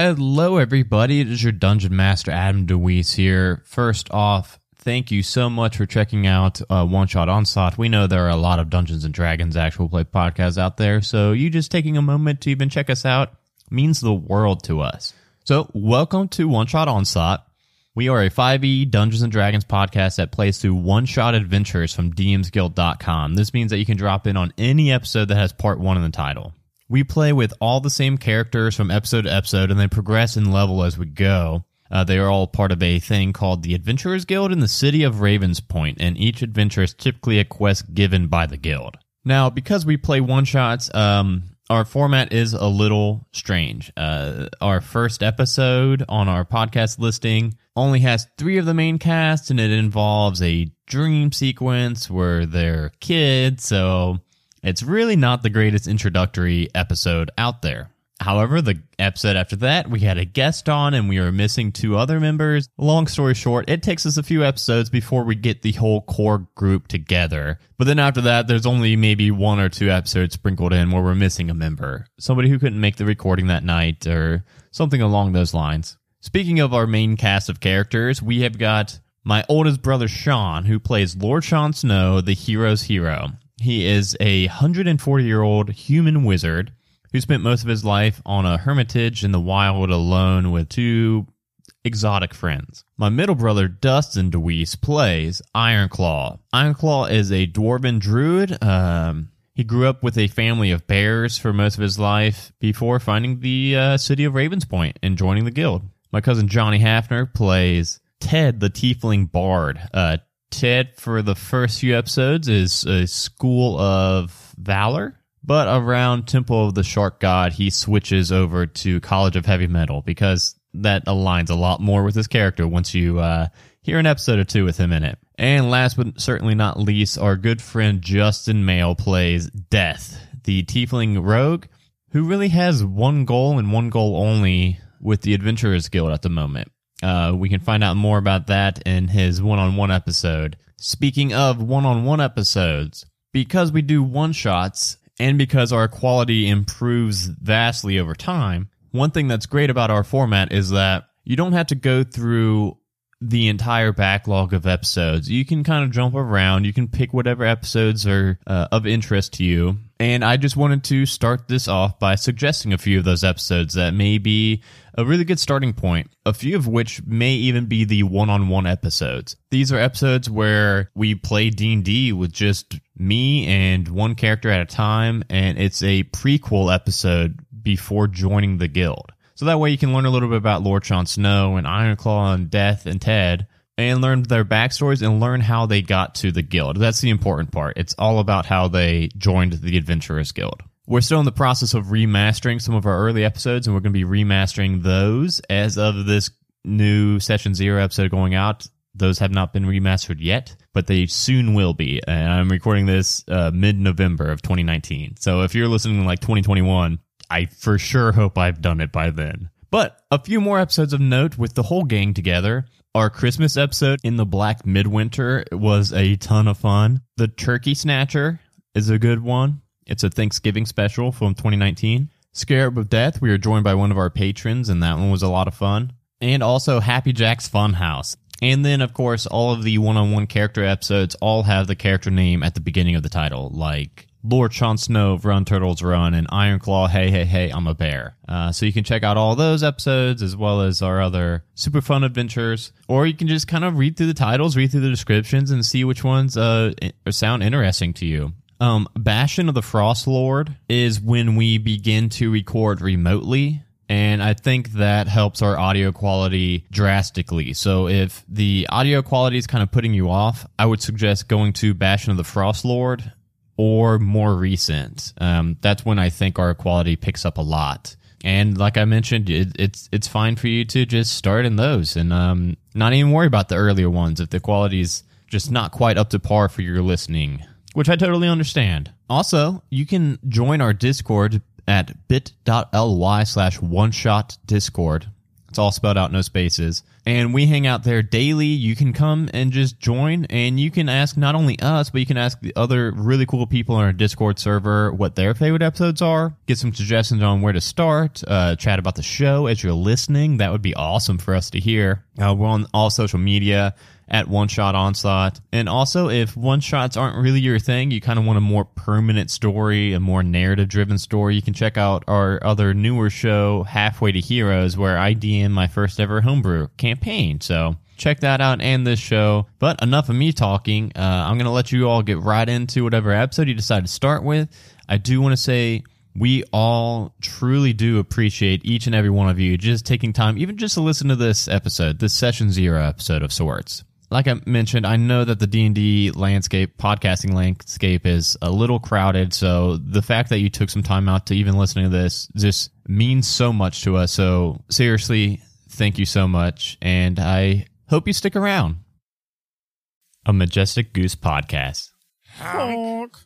Hello, everybody. It is your Dungeon Master Adam DeWeese here. First off, thank you so much for checking out uh, One Shot Onslaught. We know there are a lot of Dungeons and Dragons actual play podcasts out there, so you just taking a moment to even check us out means the world to us. So, welcome to One Shot Onslaught. We are a 5e Dungeons and Dragons podcast that plays through one shot adventures from DMsGuild.com. This means that you can drop in on any episode that has part one in the title. We play with all the same characters from episode to episode and they progress in level as we go. Uh, they are all part of a thing called the Adventurers Guild in the city of Ravenspoint, and each adventure is typically a quest given by the guild. Now, because we play one shots, um, our format is a little strange. Uh, our first episode on our podcast listing only has three of the main cast, and it involves a dream sequence where they're kids, so it's really not the greatest introductory episode out there. However, the episode after that, we had a guest on and we were missing two other members. Long story short, it takes us a few episodes before we get the whole core group together. But then after that, there's only maybe one or two episodes sprinkled in where we're missing a member. Somebody who couldn't make the recording that night or something along those lines. Speaking of our main cast of characters, we have got my oldest brother Sean, who plays Lord Sean Snow, the hero's hero. He is a 140 year old human wizard who spent most of his life on a hermitage in the wild alone with two exotic friends. My middle brother Dustin DeWeese plays Ironclaw. Ironclaw is a dwarven druid. Um, he grew up with a family of bears for most of his life before finding the uh, city of Ravenspoint and joining the guild. My cousin Johnny Hafner plays Ted, the tiefling bard. Uh, Ted, for the first few episodes, is a school of valor but around Temple of the Shark God, he switches over to College of Heavy Metal because that aligns a lot more with his character once you uh, hear an episode or two with him in it. And last but certainly not least, our good friend Justin Mail plays Death, the Tiefling Rogue, who really has one goal and one goal only with the Adventurers Guild at the moment. Uh, we can find out more about that in his one on one episode. Speaking of one on one episodes, because we do one shots, and because our quality improves vastly over time, one thing that's great about our format is that you don't have to go through the entire backlog of episodes. You can kind of jump around. You can pick whatever episodes are uh, of interest to you. And I just wanted to start this off by suggesting a few of those episodes that may be a really good starting point, a few of which may even be the one-on-one episodes. These are episodes where we play D&D with just me and one character at a time, and it's a prequel episode before joining the guild. So that way you can learn a little bit about Lord Sean Snow and Ironclaw and Death and Ted and learn their backstories and learn how they got to the guild. That's the important part. It's all about how they joined the Adventurers Guild. We're still in the process of remastering some of our early episodes, and we're going to be remastering those as of this new Session Zero episode going out. Those have not been remastered yet, but they soon will be. And I'm recording this uh, mid November of 2019. So if you're listening in like 2021, I for sure hope I've done it by then. But a few more episodes of note with the whole gang together. Our Christmas episode in the Black Midwinter was a ton of fun. The Turkey Snatcher is a good one. It's a Thanksgiving special from 2019. Scarab of Death, we were joined by one of our patrons, and that one was a lot of fun. And also Happy Jack's Funhouse. And then, of course, all of the one on one character episodes all have the character name at the beginning of the title, like Lord Sean Snow Run Turtles Run and Ironclaw Hey Hey Hey I'm a Bear. Uh, so you can check out all those episodes as well as our other super fun adventures, or you can just kind of read through the titles, read through the descriptions, and see which ones uh, sound interesting to you. Um, Bastion of the Frost Lord is when we begin to record remotely. And I think that helps our audio quality drastically. So if the audio quality is kind of putting you off, I would suggest going to Bastion of the Frost Lord or more recent. Um, that's when I think our quality picks up a lot. And like I mentioned, it, it's it's fine for you to just start in those and um, not even worry about the earlier ones if the quality's just not quite up to par for your listening, which I totally understand. Also, you can join our Discord at bit.ly slash one shot discord. It's all spelled out, no spaces. And we hang out there daily. You can come and just join and you can ask not only us, but you can ask the other really cool people on our Discord server what their favorite episodes are, get some suggestions on where to start, uh, chat about the show as you're listening. That would be awesome for us to hear. Uh, we're on all social media at One Shot Onslaught. And also, if one shots aren't really your thing, you kind of want a more permanent story, a more narrative driven story, you can check out our other newer show, Halfway to Heroes, where I DM my first ever homebrew campaign. So check that out and this show. But enough of me talking. Uh, I'm going to let you all get right into whatever episode you decide to start with. I do want to say, we all truly do appreciate each and every one of you just taking time, even just to listen to this episode, this session zero episode of sorts like I mentioned, I know that the D and D landscape, podcasting landscape, is a little crowded. So the fact that you took some time out to even listen to this just means so much to us. So seriously, thank you so much, and I hope you stick around. A Majestic Goose podcast. Honk.